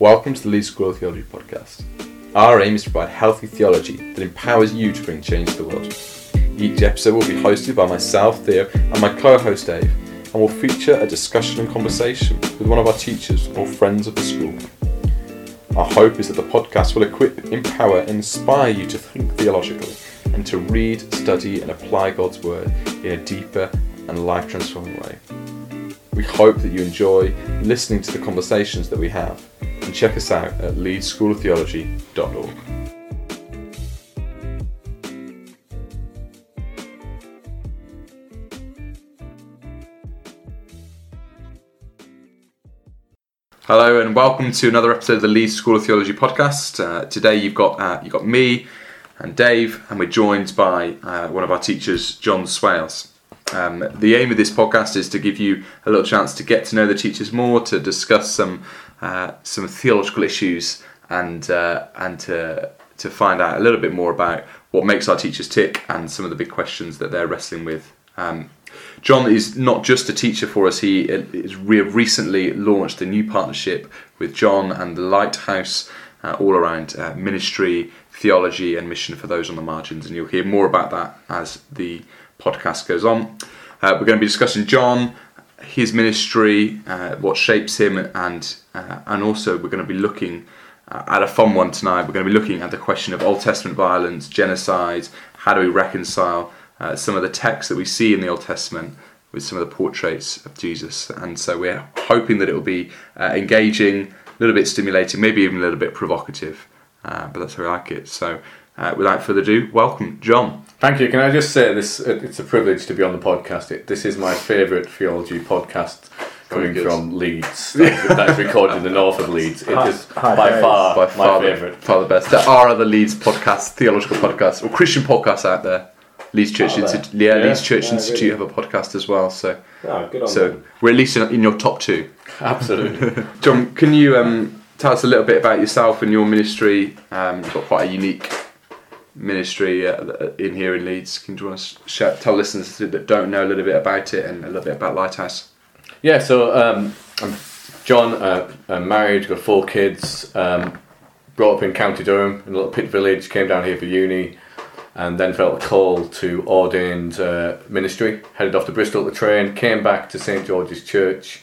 Welcome to the Leeds School of Theology podcast. Our aim is to provide healthy theology that empowers you to bring change to the world. Each episode will be hosted by myself, Theo, and my co host Dave, and will feature a discussion and conversation with one of our teachers or friends of the school. Our hope is that the podcast will equip, empower, and inspire you to think theologically and to read, study, and apply God's Word in a deeper and life transforming way. We hope that you enjoy listening to the conversations that we have and check us out at leedschooloftheology.org. Hello and welcome to another episode of the Leeds School of Theology podcast. Uh, today you've got uh, you've got me and Dave, and we're joined by uh, one of our teachers, John Swales. Um, the aim of this podcast is to give you a little chance to get to know the teachers more, to discuss some uh, some theological issues, and uh, and to to find out a little bit more about what makes our teachers tick and some of the big questions that they're wrestling with. Um, John is not just a teacher for us. He is, we have recently launched a new partnership with John and the Lighthouse, uh, all around uh, ministry, theology, and mission for those on the margins. And you'll hear more about that as the podcast goes on. Uh, we're going to be discussing John, his ministry, uh, what shapes him, and uh, and also we're going to be looking uh, at a fun one tonight. We're going to be looking at the question of Old Testament violence, genocide. How do we reconcile uh, some of the texts that we see in the Old Testament with some of the portraits of Jesus? And so we're hoping that it will be uh, engaging, a little bit stimulating, maybe even a little bit provocative. but that's how we like it. So. without further ado, welcome, John. Thank you. Can I just say this? It's a privilege to be on the podcast. It, this is my favourite theology podcast coming from Leeds. That is recorded in the north of Leeds. It is hi, by far by far my favourite. Far the best. There are other Leeds podcasts, theological podcasts, or Christian podcasts out there. Leeds Church Institute, yeah, yeah, Leeds Church yeah, Institute really. have a podcast as well. So, oh, so them. we're at least in, in, your top two. Absolutely. John, can you um, tell us a little bit about yourself and your ministry? Um, you've got quite a unique ministry uh, in here in Leeds. Can you want to tell listeners that don't know a little bit about it and a little bit about Lighthouse? Yeah, so um, I'm John. Uh, I'm married, got four kids. Um, brought up in County Durham, in a little pit village. Came down here for uni, and then felt a call to ordained uh, ministry. Headed off to Bristol to train. Came back to St George's Church,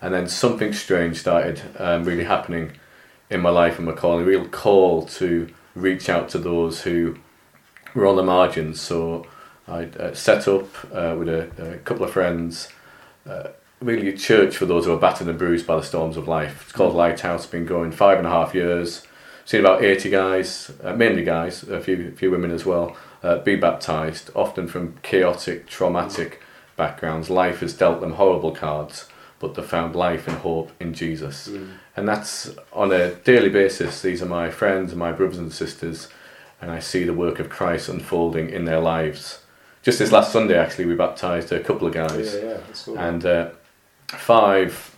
and then something strange started um, really happening in my life and my calling. A real call to reach out to those who were on the margins. So I uh, set up uh, with a, a, couple of friends, uh, really a church for those who are battered and bruised by the storms of life. It's called Lighthouse, been going five and a half years. Seen about 80 guys, uh, mainly guys, a few, a few women as well, uh, be baptized, often from chaotic, traumatic backgrounds. Life has dealt them horrible cards but they found life and hope in Jesus. Mm. And that's on a daily basis. These are my friends and my brothers and sisters, and I see the work of Christ unfolding in their lives. Just this last Sunday, actually, we baptized a couple of guys. Yeah, yeah, cool. And uh, five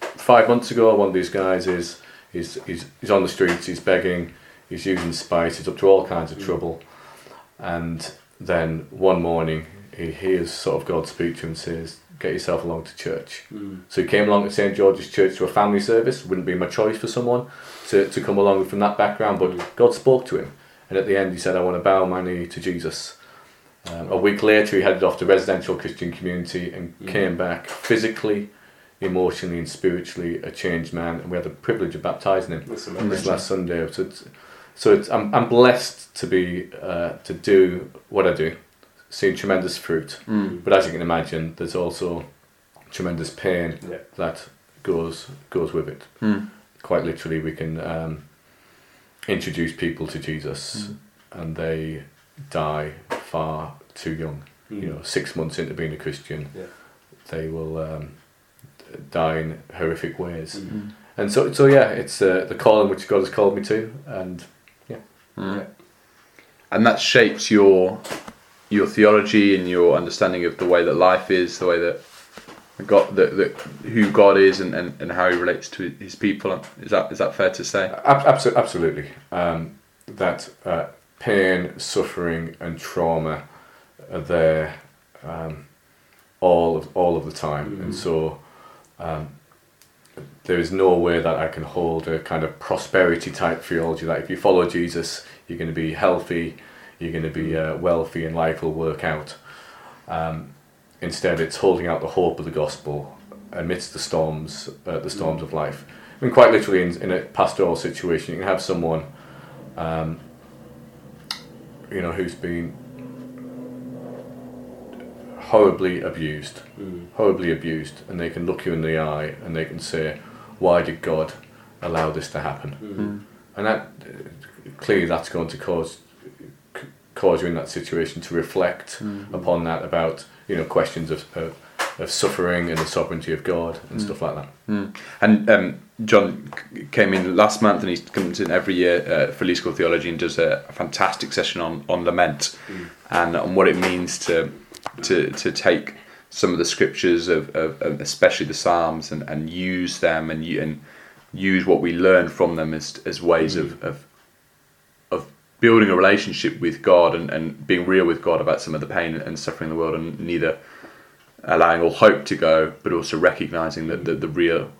five months ago, one of these guys is he's, he's, he's on the streets, he's begging, he's using spice, he's up to all kinds of mm. trouble. And then one morning, he hears sort of God speak to him and says, get yourself along to church. Mm. So he came along to St George's Church to a family service. Wouldn't be my choice for someone to, to come along from that background, but mm. God spoke to him. And at the end, he said, I want to bow my knee to Jesus. Um, a week later, he headed off to residential Christian community and mm. came back physically, emotionally, and spiritually a changed man. And we had the privilege of baptizing him this last Sunday. So, it's, so it's, I'm, I'm blessed to be uh, to do what I do seen tremendous fruit. Mm. But as you can imagine, there's also tremendous pain yeah. that goes goes with it. Mm. Quite literally, we can um, introduce people to Jesus, mm. and they die far too young. You know, six months into being a Christian, yeah. they will um, die in horrific ways. Mm-hmm. And so, so yeah, it's uh, the calling which God has called me to, and yeah. Mm. yeah. And that shapes your your theology and your understanding of the way that life is, the way that God, that, that who God is, and, and, and how He relates to His people. Is that is that fair to say? Absolutely, absolutely. Um, that uh, pain, suffering, and trauma are there um, all of all of the time, mm. and so um, there is no way that I can hold a kind of prosperity type theology that if you follow Jesus, you're going to be healthy, you're going to be uh, wealthy, and life will work out. Um, instead, it's holding out the hope of the gospel amidst the storms, uh, the storms of life. I mean, quite literally, in, in a pastoral situation, you can have someone, um, you know, who's been horribly abused, Mm. horribly abused, and they can look you in the eye and they can say, "Why did God allow this to happen?" Mm. And that uh, clearly that's going to cause c- cause you in that situation to reflect upon that about you know questions of, of of suffering and the sovereignty of God and stuff like that. Mm. And um, John c- came in last month, and he comes in every year uh, for Leeds School Theology and does a, a fantastic session on, on lament. And on what it means to to to take some of the scriptures of, of, of especially the Psalms and, and use them and and use what we learn from them as as ways of, of of building a relationship with God and, and being real with God about some of the pain and suffering in the world and neither allowing all hope to go, but also recognizing that the, the real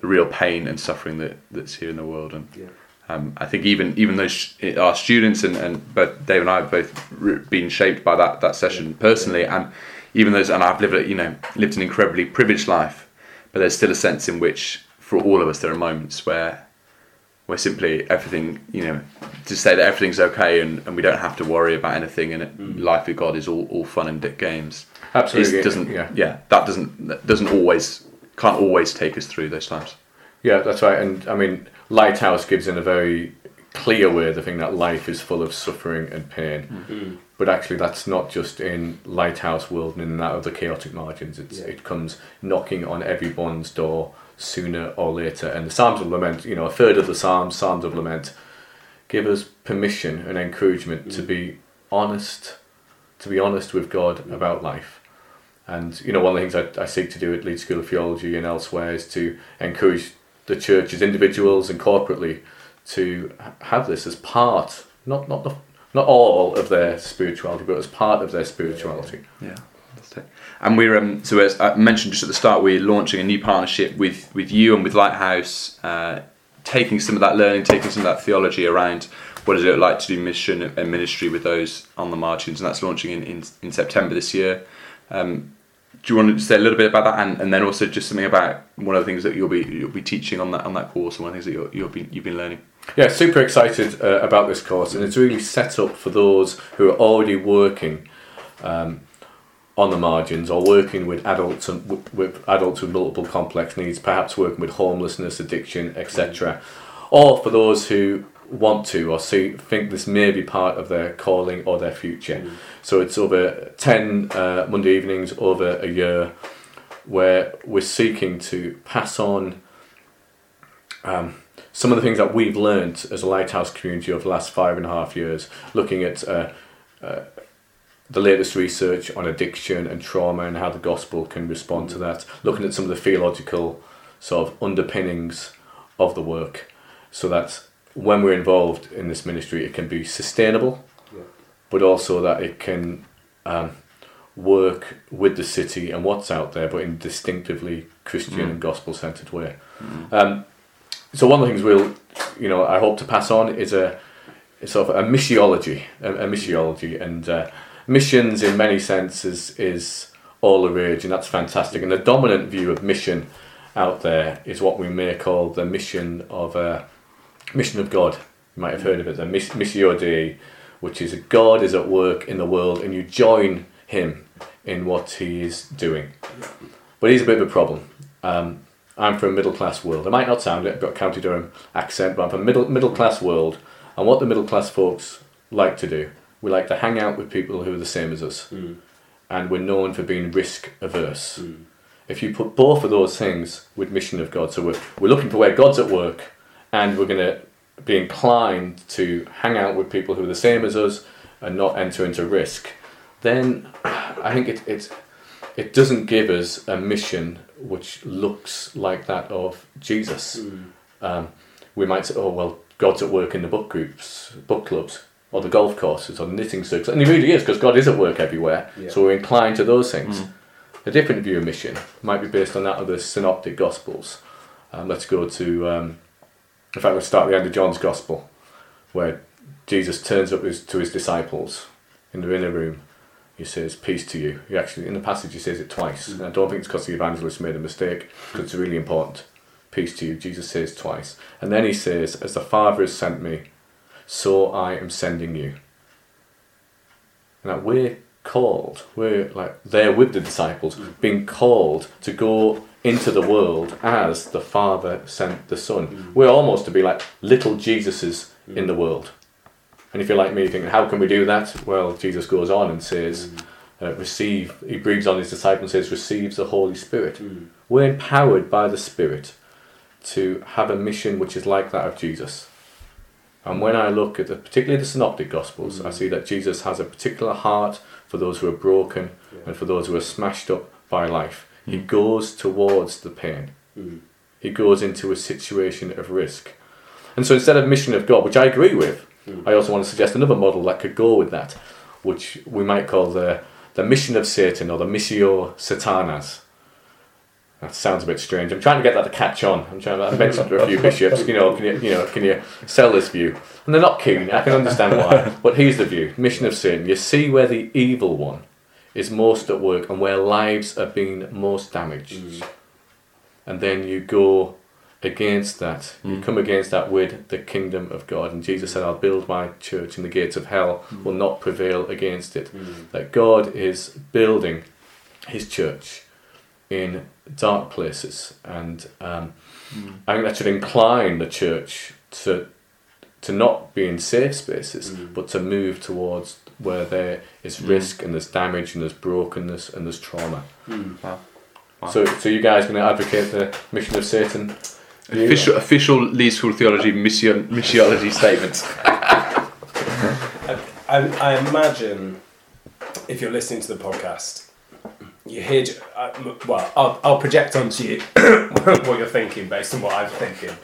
the real pain and suffering that, that's here in the world. And Yeah. um, I think even even though sh- our students and, and both Dave and I have both been shaped by that that session personally, and even those and I've lived a- you know lived an incredibly privileged life, but there's still a sense in which for all of us there are moments where where simply everything you know to say that everything's okay and, and we don't have to worry about anything and it, life with God is all, all fun and dick games. Absolutely, It doesn't yeah. yeah that doesn't that doesn't always can't always take us through those times. Yeah, that's right. And I mean, Lighthouse gives in a very clear way the thing that life is full of suffering and pain. Mm. But actually, that's not just in Lighthouse world and in that of the chaotic margins. It's, Yeah. It comes knocking on everyone's door sooner or later. And the Psalms of Lament, you know, a third of the Psalms, Psalms of Lament, give us permission and encouragement to mm. be honest, to be honest with God mm. about life. And you know, one of the things I, I seek to do at Leeds School of Theology and elsewhere is to encourage the church as individuals and corporately to have this as part, not not the, not all of their spirituality, but as part of their spirituality. Yeah. And we're um, so as I mentioned just at the start, we're launching a new partnership with with you and with Lighthouse, uh, taking some of that learning, taking some of that theology around what does it look like to do mission and ministry with those on the margins, and that's launching in in, in September this year. Um, do you want to say a little bit about that, and, and then also just something about one of the things that you'll be you'll be teaching on that on that course, and one of the things that you're, you'll be you've been learning. Yeah, super excited uh, about this course, and it's really set up for those who are already working um, on the margins or working with adults and with, with adults with multiple complex needs, perhaps working with homelessness, addiction, etc. Or for those who want to or see think this may be part of their calling or their future. So it's over ten uh, Monday evenings over a year, where we're seeking to pass on um, some of the things that we've learned as a lighthouse community over the last five and a half years, looking at uh, uh, the latest research on addiction and trauma and how the gospel can respond to that, looking at some of the theological sort of underpinnings of the work, so that when we're involved in this ministry, it can be sustainable, Yeah. but also that it can um, work with the city and what's out there, but in distinctively Christian and gospel centered way. Um, so one of the things we'll, you know, I hope to pass on is a, sort of a missiology, a, a missiology, and uh, missions in many senses is all the rage, and that's fantastic. And the dominant view of mission out there is what we may call the mission of uh, mission of God. You might have heard of it, the miss- missio Dei, which is God is at work in the world, and you join Him in what He is doing. But he's a bit of a problem. Um, I'm from a middle class world. I might not sound it, I've got a County Durham accent, but I'm from a middle middle class world. And what the middle class folks like to do, we like to hang out with people who are the same as us, Mm. and we're known for being risk averse. Mm. If you put both of those things with mission of God, so we're, we're looking for where God's at work, and we're going to be inclined to hang out with people who are the same as us and not enter into risk, then I think it, it, it doesn't give us a mission which looks like that of Jesus. Mm. Um, we might say, oh, well, God's at work in the book groups, book clubs, or the golf courses, or the knitting circles. And he really is, because God is at work everywhere. Yeah. So we're inclined to those things. A different view of mission might be based on that of the synoptic gospels. Um, let's go to, um, in fact, let's start at the end of John's Gospel, where Jesus turns up his, to his disciples in the inner room. He says, Peace to you. He actually, in the passage, he says it twice. Mm. And I don't think it's because the evangelist made a mistake, because it's really important. Peace to you. Jesus says twice. And then he says, As the Father has sent me, so I am sending you. Now we're called, we're like there with the disciples, mm. being called to go into the world as the Father sent the Son. Mm. We're almost to be like little Jesuses in the world. And if you're like me, thinking, how can we do that? Well, Jesus goes on and says, mm. uh, receive, he breathes on his disciples and says, receive the Holy Spirit. Mm. We're empowered by the Spirit to have a mission which is like that of Jesus. And when I look at the, particularly the Synoptic Gospels, I mm. see that Jesus has a particular heart for those who are broken and for those who are smashed up by life. He goes towards the pain. He goes into a situation of risk. And so instead of mission of God, which I agree with, Mm. I also want to suggest another model that could go with that, which we might call the, the mission of Satan or the missio satanas. That sounds a bit strange. I'm trying to get that to catch on. I'm trying to I mentioned to a few bishops, you know, can you, you know, can you sell this view? And they're not keen. I can understand why. But here's the view: mission of sin. You see where the evil one is most at work and where lives are being most damaged, mm. and then you go against that. You hmm. come against that with the kingdom of God. And Jesus said, "I'll build my church, and the gates of hell hmm. will not prevail against it." Hmm. That God is building His church in dark places, and um, I think that should incline the church to to not be in safe spaces, but to move towards where there is risk and there's damage and there's brokenness and there's trauma. Wow. So, so you guys going to advocate the mission of Satan? View? Official, official Leeds School of Theology mission, missiology statement. I, I imagine if you're listening to the podcast, you hear. Uh, well, I'll, I'll project onto you what you're thinking based on what I'm thinking.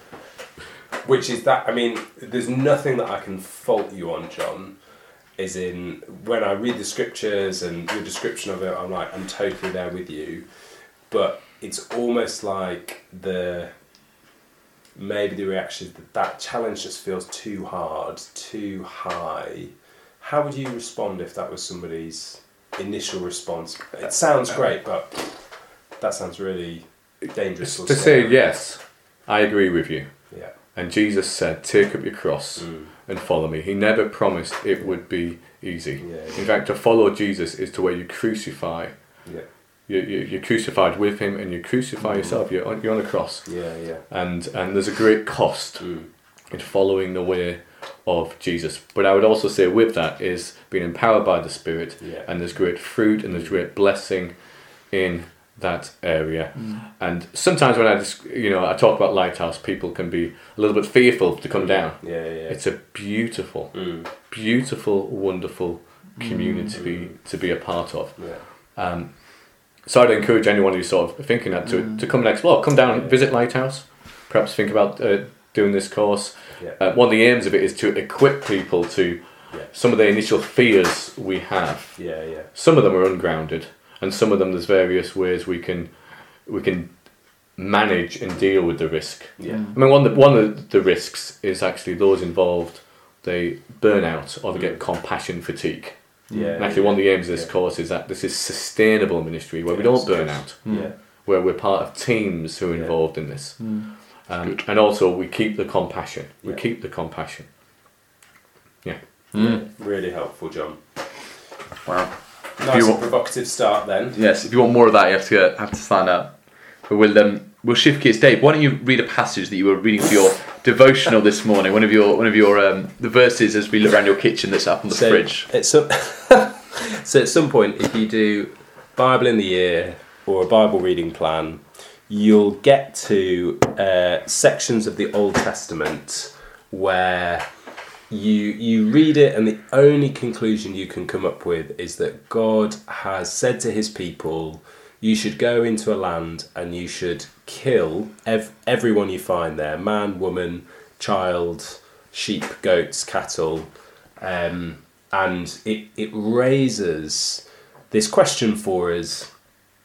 Which is that, I mean, there's nothing that I can fault you on, John. Is in when I read the scriptures and your description of it, I'm like, I'm totally there with you. But it's almost like the maybe the reaction is that that challenge just feels too hard, too high. How would you respond if that was somebody's initial response? It sounds great, but that sounds really dangerous. To say yes, I agree with you. Yeah. And Jesus said, "Take up your cross Mm. and follow me." He never promised it would be easy. Yeah, yeah. In fact, to follow Jesus is to where you crucify. Yeah. You, you, you're crucified with him, and you crucify Mm. yourself. You're on, you're on a cross, Yeah, yeah. and and there's a great cost Mm. in following the way of Jesus. But I would also say with that is being empowered by the Spirit, Yeah. and there's great fruit and there's great blessing in that area. And sometimes when I just you know I talk about Lighthouse, people can be a little bit fearful to come down. Yeah, yeah. It's a beautiful, Mm. beautiful, wonderful community to be to be a part of. Yeah. Um, so I'd encourage anyone who's sort of thinking that to, to come and explore. Come down, Yeah. visit Lighthouse. Perhaps think about uh, doing this course. Yeah. Uh, one of the aims of it is to equip people to Yeah. some of the initial fears we have. Yeah, yeah. Some of them are ungrounded, and some of them there's various ways we can we can manage and deal with the risk. Yeah. I mean, one of the, one of the risks is actually those involved they burn out or they get compassion fatigue. Yeah. And actually, one of the aims of this Yeah. course is that this is sustainable ministry where we don't burn yes. out, Yeah. where we're part of teams who are Yeah. involved in this. Um, and also, we keep the compassion. We keep the compassion. Mm. Really helpful, John. Wow. Nice you want- provocative start then. Yes, if you want more of that, you have to have to sign up. But we'll um, we'll shift gears. Dave, why don't you read a passage that you were reading for your devotional this morning? One of your one of your um, the verses as we look around your kitchen that's up on the so fridge. At some, so at some point, if you do Bible in the year or a Bible reading plan, you'll get to uh, sections of the Old Testament where you you read it, and the only conclusion you can come up with is that God has said to His people, "You should go into a land and you should kill ev- everyone you find there: man, woman, child, sheep, goats, cattle." um, and it it raises this question for us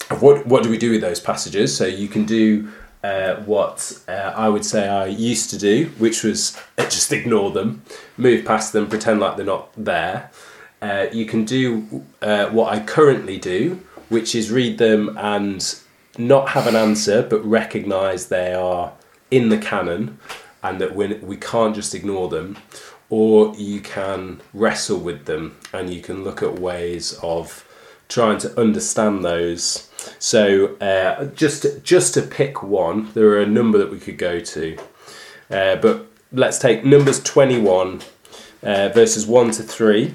of what what do we do with those passages? So you can do uh, what uh, I would say I used to do, which was just ignore them, move past them, pretend like they're not there. Uh, you can do uh, what I currently do, which is read them and not have an answer, but recognise they are in the canon and that we, we can't just ignore them. Or you can wrestle with them and you can look at ways of trying to understand those. So uh, just just to pick one, there are a number that we could go to, uh, but let's take Numbers twenty one, uh, verses one to three.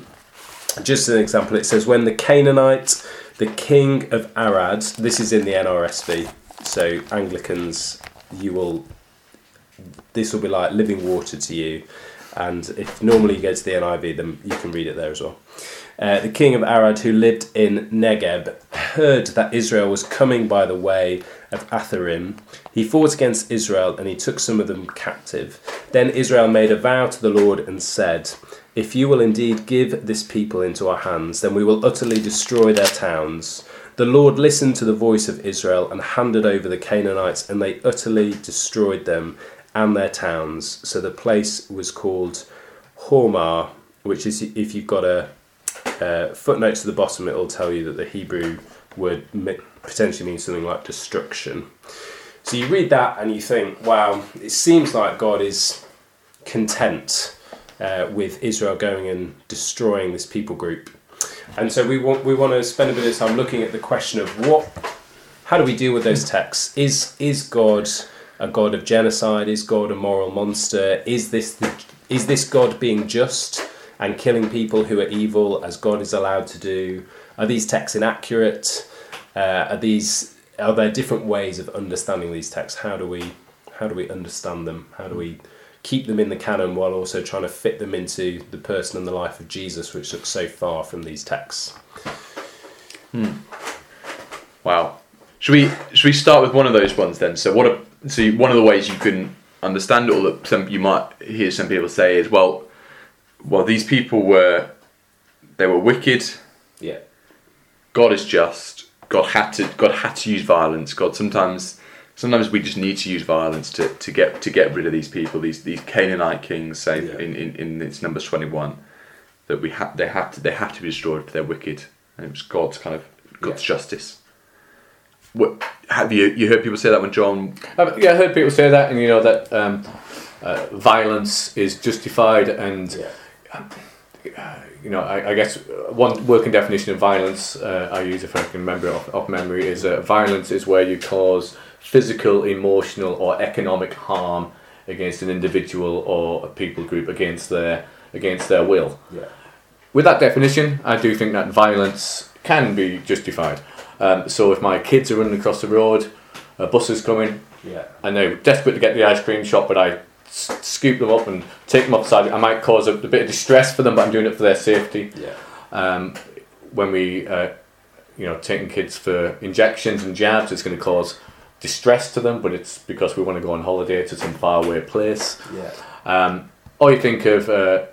Just as an example, it says when the Canaanite, the king of Arad, this is in the NRSV, so Anglicans, you will. This will be like living water to you, and if normally you go to the NIV, then you can read it there as well. Uh, the king of Arad, who lived in Negeb, heard that Israel was coming by the way of Atharim. He fought against Israel and he took some of them captive. Then Israel made a vow to the Lord and said, If you will indeed give this people into our hands, then we will utterly destroy their towns. The Lord listened to the voice of Israel and handed over the Canaanites, and they utterly destroyed them and their towns. So the place was called Hormah, which is if you've got a uh, footnotes to the bottom, it will tell you that the Hebrew word potentially means something like destruction. So you read that and you think, wow, it seems like God is content uh, with Israel going and destroying this people group. And so we want we want to spend a bit of time looking at the question of what, how do we deal with those texts? Is is God a God of genocide? Is God a moral monster? Is this the, is this God being just? and killing people who are evil as God is allowed to do? Are these texts inaccurate? Uh, are these are there different ways of understanding these texts? How do we how do we understand them? How do we keep them in the canon while also trying to fit them into the person and the life of Jesus, which looks so far from these texts? Hmm. Wow. Should we should we start with one of those ones then? So what? A, so one of the ways you can understand it, or that some you might hear some people say is, well, well, these people were they were wicked. Yeah. God is just. God had to. God had to use violence. God sometimes. Sometimes we just need to use violence to, to get to get rid of these people. These these Canaanite kings say yeah. in, in, in its Numbers twenty one that we have they have to they have to be destroyed. They're wicked, and it was God's kind of God's yeah. justice. What have you you heard people say that when John? Uh, yeah, I heard people say that, and you know that um, uh, violence is justified, and yeah you know, I, I, guess one working definition of violence uh, I use, if I can remember off, off memory, is uh, violence is where you cause physical, emotional, or economic harm against an individual or a people group against their against their will. Yeah. With that definition, I do think that violence can be justified. Um, so if my kids are running across the road, a bus is coming, yeah. and they're desperate to get to the ice cream shop, but I scoop them up and take them outside. I might cause a, a, bit of distress for them, but I'm doing it for their safety. Yeah. Um, when we, uh, you know, taking kids for injections and jabs, it's going to cause distress to them, but it's because we want to go on holiday to some faraway place. Yeah. Um, or you think of uh,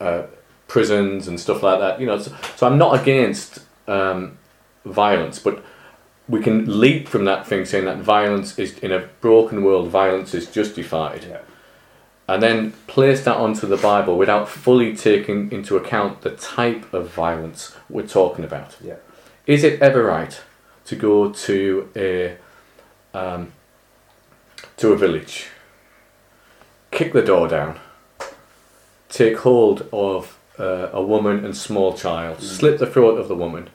uh, prisons and stuff like that. You know, so, so I'm not against um, violence, but we can leap from that thing saying that violence is in a broken world violence is justified yeah. and then place that onto the bible without fully taking into account the type of violence we're talking about yeah. is it ever right to go to a um, to a village kick the door down take hold of uh, a woman and small child mm. slit the throat of the woman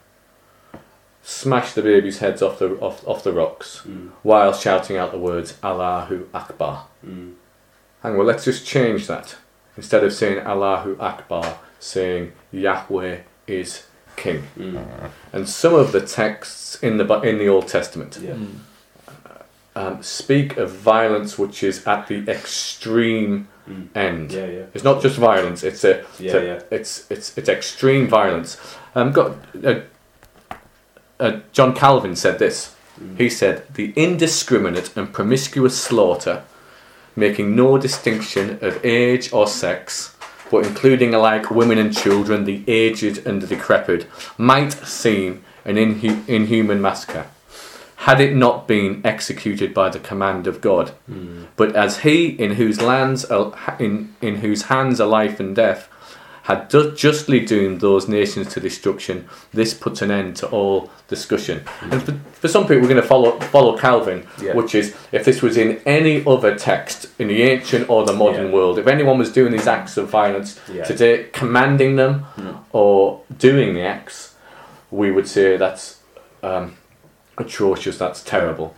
smash the babies' heads off the off, off the rocks mm. while shouting out the words Allahu Akbar. Mm. Hang on, let's just change that. Instead of saying Allahu Akbar, saying Yahweh is King. Mm. And some of the texts in the in the Old Testament yeah. Um, speak of violence which is at the extreme mm. end. Yeah, yeah. It's not just violence; it's a, yeah, it's, a yeah. it's it's it's extreme violence. Um, got uh, uh, John Calvin said this. Mm. He said, The indiscriminate and promiscuous slaughter, making no distinction of age or sex, but including alike women and children, the aged and the decrepit, might seem an inhu- inhuman massacre. Had it not been executed by the command of God. But as he in whose lands are, in, in whose hands are life and death had justly doomed those nations to destruction, this puts an end to all discussion. And for, for some people, we're going to follow follow Calvin, Yeah. which is if this was in any other text in the ancient or the modern Yeah. world, if anyone was doing these acts of violence Yeah. today, commanding them or doing the acts, we would say that's um, atrocious, that's terrible.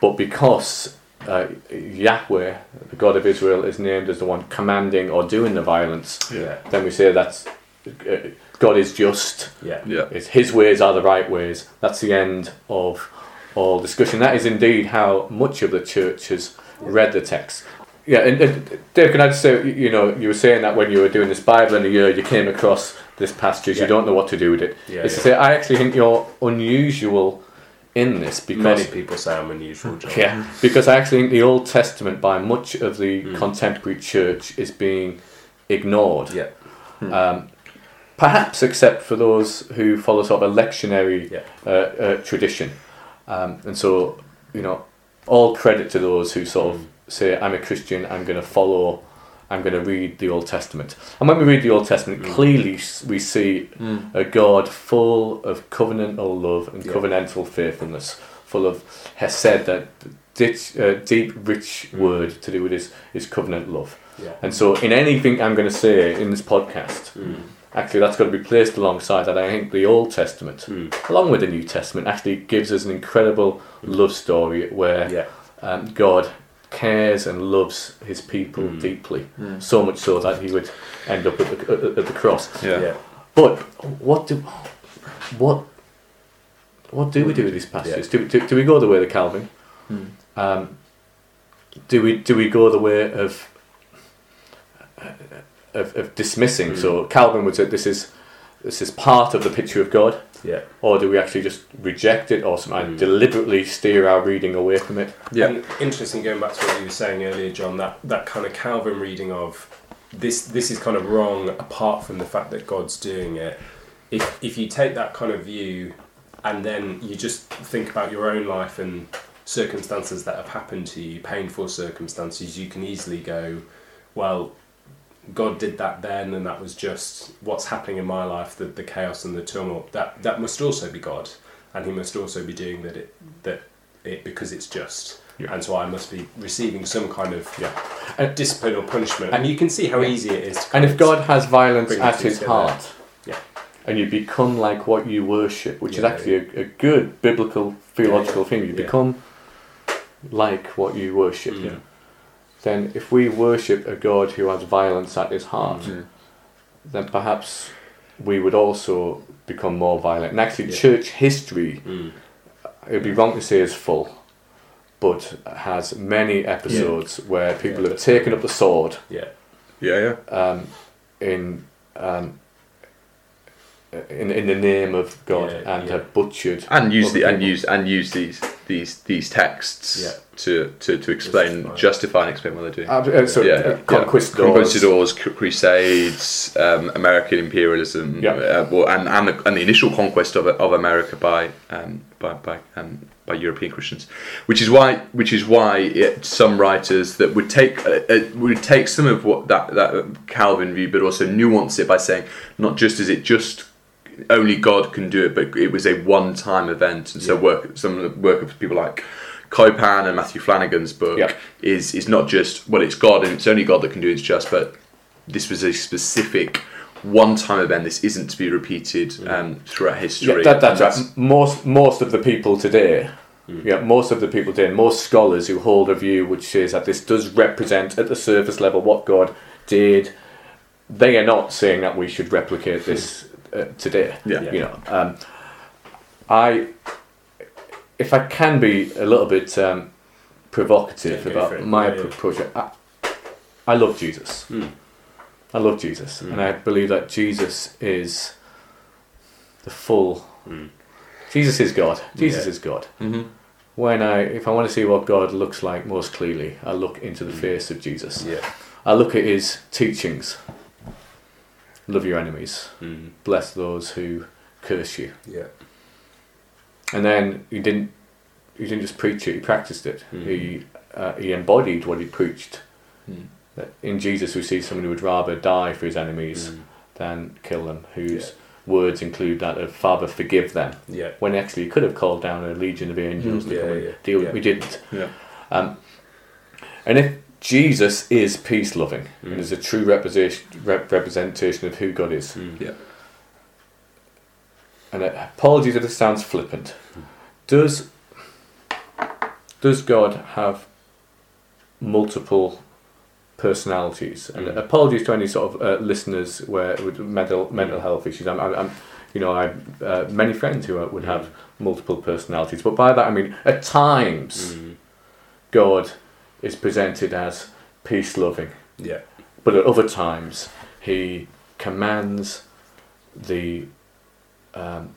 But because uh, Yahweh, the God of Israel, is named as the one commanding or doing the violence, Yeah. then we say that's uh, God is just. Yeah. Yeah. It's His ways are the right ways. That's the end of all discussion. That is indeed how much of the church has read the text. Yeah, and, and Dave, can I just say, you know, you were saying that when you were doing this Bible in a year, you came across this passage, Yeah. you don't know what to do with it. Yeah, it's to say, I actually think you're unusual in this because Many people say I'm unusual, John. yeah, because I actually think the Old Testament, by much of the Mm. contemporary church, is being ignored. Yeah. Um, perhaps except for those who follow sort of a lectionary Yeah. uh, uh, tradition. Um, and so, you know, all credit to those who sort of say, I'm a Christian, I'm going to follow, I'm going to read the Old Testament. And when we read the Old Testament, clearly we see a God full of covenantal love and Yeah. covenantal faithfulness, full of hesed, that ditch, uh, deep, rich word to do with his, his covenant love. Yeah. And so, in anything I'm going to say in this podcast, Mm. actually, that's got to be placed alongside that. I think the Old Testament, Mm. along with the New Testament, actually gives us an incredible love story where Yeah. um, God cares and loves his people Mm. deeply, so much so that he would end up at the, at the cross. Yeah. Yeah. But what do what what do we do with these passages? Do, do, do we go the way of Calvin? Um, do we do we go the way of of, of dismissing? So Calvin would say this is this is part of the picture of God, Yeah. or do we actually just reject it, or some, and hmm. deliberately steer our reading away from it? Yeah. And interesting, going back to what you were saying earlier, John, that, that kind of Calvin reading of this this is kind of wrong apart from the fact that God's doing it. If if you take that kind of view and then you just think about your own life and circumstances that have happened to you, painful circumstances, you can easily go, well, God did that then, and that was just what's happening in my life, the, the chaos and the turmoil. That that must also be God, and He must also be doing that it that it because it's just, Yeah. and so I must be receiving some kind of Yeah. And- discipline or punishment. And you can see how easy it is. To And if God has violence at his together. heart, Yeah. and you become like what you worship, which is Yeah, actually a, a good biblical theological yeah. thing, you Yeah. become like what you worship. Mm. Then, if we worship a God who has violence at his heart, Mm. then perhaps we would also become more violent. And actually, Yeah. church history, Mm. it would be wrong to say is full, but has many episodes where people Yeah, have taken up the sword yeah, Yeah, yeah. um, in um, in in the name of God Yeah, and yeah. have butchered And use other the and people. use and use these these these texts Yeah. to, to, to explain, Justify. justify and explain what they're doing. Uh, so, yeah, uh, conquistadors. conquistadors, crusades, um, American imperialism, Yeah. uh, well, and and the, and the initial conquest of of America by um, by by um, by European Christians, which is why which is why it, some writers that would take uh, uh, would take some of what that that Calvin view, but also nuance it by saying not just is it just only God can do it, but it was a one-time event, and so Yeah. work some of the work of people like Copan and Matthew Flannagan's book Yeah. is is not just well, it's God and it's only God that can do it. It's just, but this was a specific one-time event. This isn't to be repeated um, throughout history. Yeah, that, that's, And right. most most of the people today. Mm. Yeah, most of the people today, most scholars who hold a view which says that this does represent at the surface level what God did. They are not saying that we should replicate this uh, today. Yeah. You know, um, I, if I can be a little bit um, provocative Yeah, about my Yeah, yeah. project, I, I love Jesus. Mm. I love Jesus, and I believe that Jesus is the full. Mm. Jesus is God. Jesus is God. Mhm. When I, if I want to see what God looks like most clearly, I look into the face of Jesus. yeah, I look at his teachings. Love your enemies. mm. Bless those who curse you. yeah, And then he didn't he didn't just preach it; he practiced it. Mm. He uh, he embodied what he preached. Mm. That in Jesus, we see someone who would rather die for his enemies Mm. than kill them. Whose Yeah. words include that of "Father, forgive them." Yeah. When actually he could have called down a legion of angels Mm. to Yeah, come and deal. yeah. We didn't. Yeah. Um, and if Jesus is peace loving Mm. and is a true representation representation of who God is, Mm. Yeah. and uh, apologies if this sounds flippant, does does God have multiple personalities? And Mm. apologies to any sort of uh, listeners where with mental mental health issues. I'm, I'm, I'm you know, I have uh, many friends who uh, would have multiple personalities, but by that I mean at times Mm. God is presented as peace loving, Yeah. but at other times he commands the um,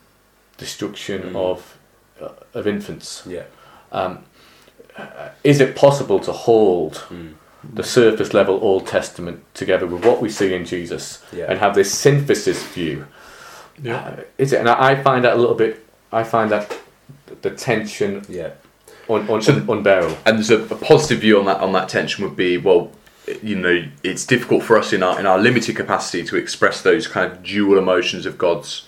destruction Mm. of uh, of infants. Yeah. Um, is it possible to hold Mm. the surface level Old Testament together with what we see in Jesus Yeah. and have this synthesis view? Uh, is it? And I, I find that a little bit. I find that the tension Yeah. Un, un, So- unbearable. And there's a, a positive view on that on that tension would be well, you know, it's difficult for us in our in our limited capacity to express those kind of dual emotions of God's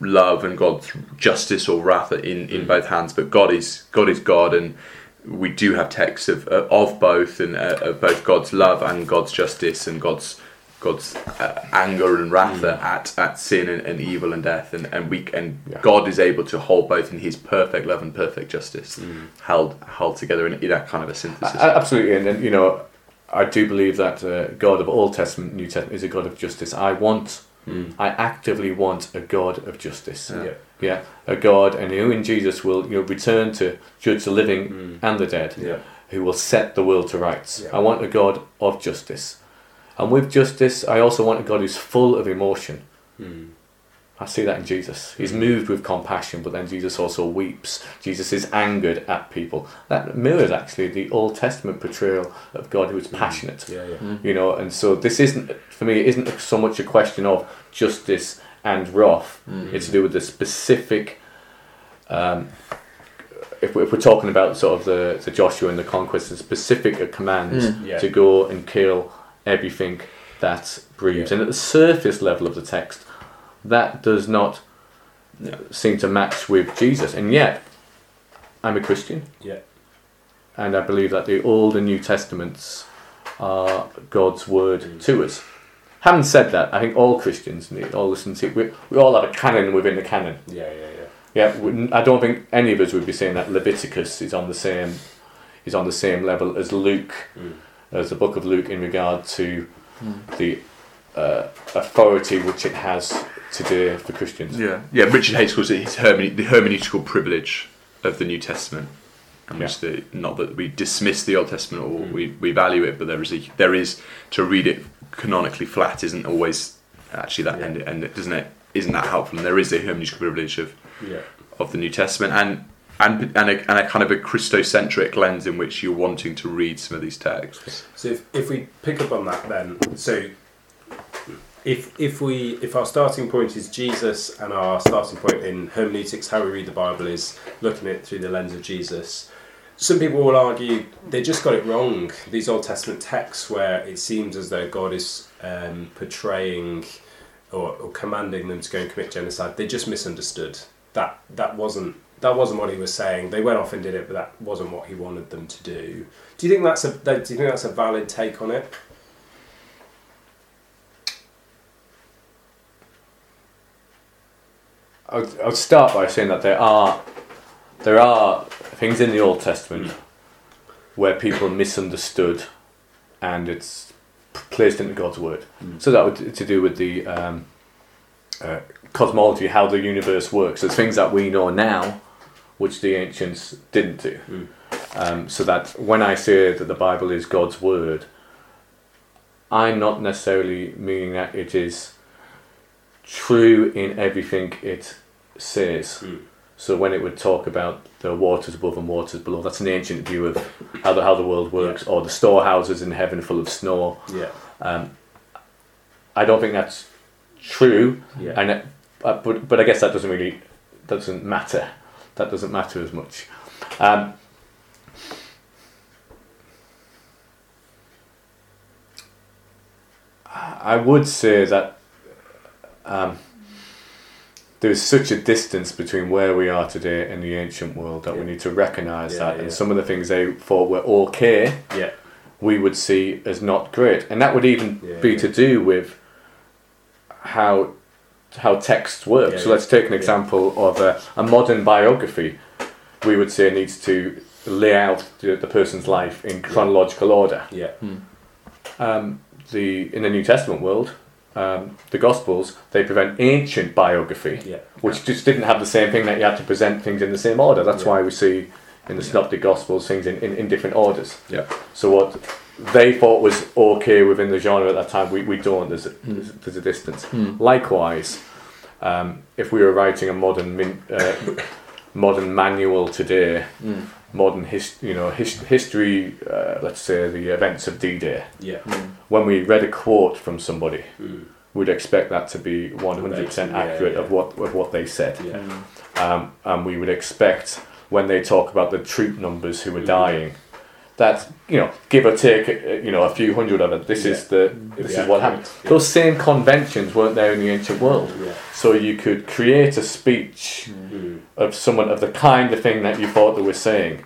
love and God's justice or wrath in, in Mm. both hands. But God is God is God, and we do have texts of of both and uh, of both God's love and God's justice and God's God's uh, anger and wrath Mm. at, at sin and, and evil and death, and and we and Yeah. God is able to hold both in His perfect love and perfect justice, Mm. held held together in, in that kind of a synthesis. A- Absolutely, and, and you know, I do believe that uh, God of Old Testament, New Testament is a God of justice. I want, Mm. I actively want a God of justice. Yeah. Yeah. Yeah, a God, and who in Jesus will you know return to judge the living Mm. and the dead, Yeah. who will set the world to rights. I want a God of justice, and with justice, I also want a God who's full of emotion. Mm. I see that in Jesus. He's moved with compassion, but then Jesus also weeps. Jesus is angered at people. That mirrors actually the Old Testament portrayal of God who is passionate. Yeah. Yeah. Mm. You know, and so this isn't for me. It isn't so much a question of justice and wrath. Mm. It's to do with the specific. Um, if, we- if we're talking about sort of the, the Joshua and the conquest, the specific commands Mm. Yeah. to go and kill everything that breathes. Yeah. And at the surface level of the text, that does not Yeah. seem to match with Jesus. And yet, I'm a Christian, Yeah. and I believe that the Old and New Testaments are God's word Mm. to us. Having said that, I think all Christians, need all listen to it. we, we all have a canon within the canon. Yeah. Yeah. Yeah. Yeah, we- I don't think any of us would be saying that Leviticus is on the same is on the same level as Luke, Mm. As the book of Luke in regard to Mm. the uh, authority which it has to do for Christians. Yeah, yeah. Richard Hays calls it his the hermeneutical privilege of the New Testament, and which the not that we dismiss the Old Testament or Mm. we, we value it, but there is a there is to read it canonically flat isn't always actually that Yeah. and and it doesn't it isn't that helpful, and there is a hermeneutical privilege of Yeah. of the New Testament and. And, and, a, and a kind of a Christocentric lens in which you're wanting to read some of these texts. So if, if we pick up on that then, so if if we if our starting point is Jesus and our starting point in hermeneutics, how we read the Bible is looking at it through the lens of Jesus. Some people will argue they just got it wrong. These Old Testament texts where it seems as though God is um, portraying or, or commanding them to go and commit genocide. They just misunderstood that that wasn't that wasn't what he was saying. They went off and did it, but that wasn't what he wanted them to do. Do you think that's a do you think that's a valid take on it? I would, I would start by saying that there are there are things in the Old Testament where people misunderstood, and it's placed into God's word. So that would to do with the um, uh, cosmology, how the universe works. There's things that we know now, which the ancients didn't do. Mm. Um, so that when I say that the Bible is God's word, I'm not necessarily meaning that it is true in everything it says. Mm. So when it would talk about the waters above and waters below, that's an ancient view of how the how the world works, or the storehouses in heaven full of snow. Yeah, Um, I don't think that's true, yeah, and it, uh, but but I guess that doesn't really doesn't matter. That doesn't matter as much. Um, I would say that um, there's such a distance between where we are today and the ancient world that we need to recognise Yeah, that. yeah. And some of the things they thought were okay, Yeah. we would see as not great. And that would even Yeah, be yeah. to do with how how text works. Yeah, so yeah. let's take an Yeah. example of a, a modern biography. We would say needs to lay out the, the person's life in chronological order. Yeah. Um, the in the New Testament world, um, the Gospels they prevent ancient biography, Yeah. which just didn't have the same thing that you had to present things in the same order. That's Yeah. why we see in the Synoptic Gospels things in, in, in different orders. Yeah. So what they thought was okay within the genre at that time, we, we don't. There's a, there's, there's a distance. Likewise, um, if we were writing a modern min, uh, modern manual today, modern his, you know his, history, uh, let's say the events of D-Day, Yeah. when we read a quote from somebody, Mm. we'd expect that to be 100% accurate yeah. of what of what they said. Yeah. Um, and we would expect when they talk about the troop numbers who were Mm. dying, that you know, give or take, uh, you know, a few hundred of it. This is the this be is what accurate, happened. yeah. Those same conventions weren't there in the ancient world, Yeah. so you could create a speech Mm. of someone of the kind of thing that you thought they were saying.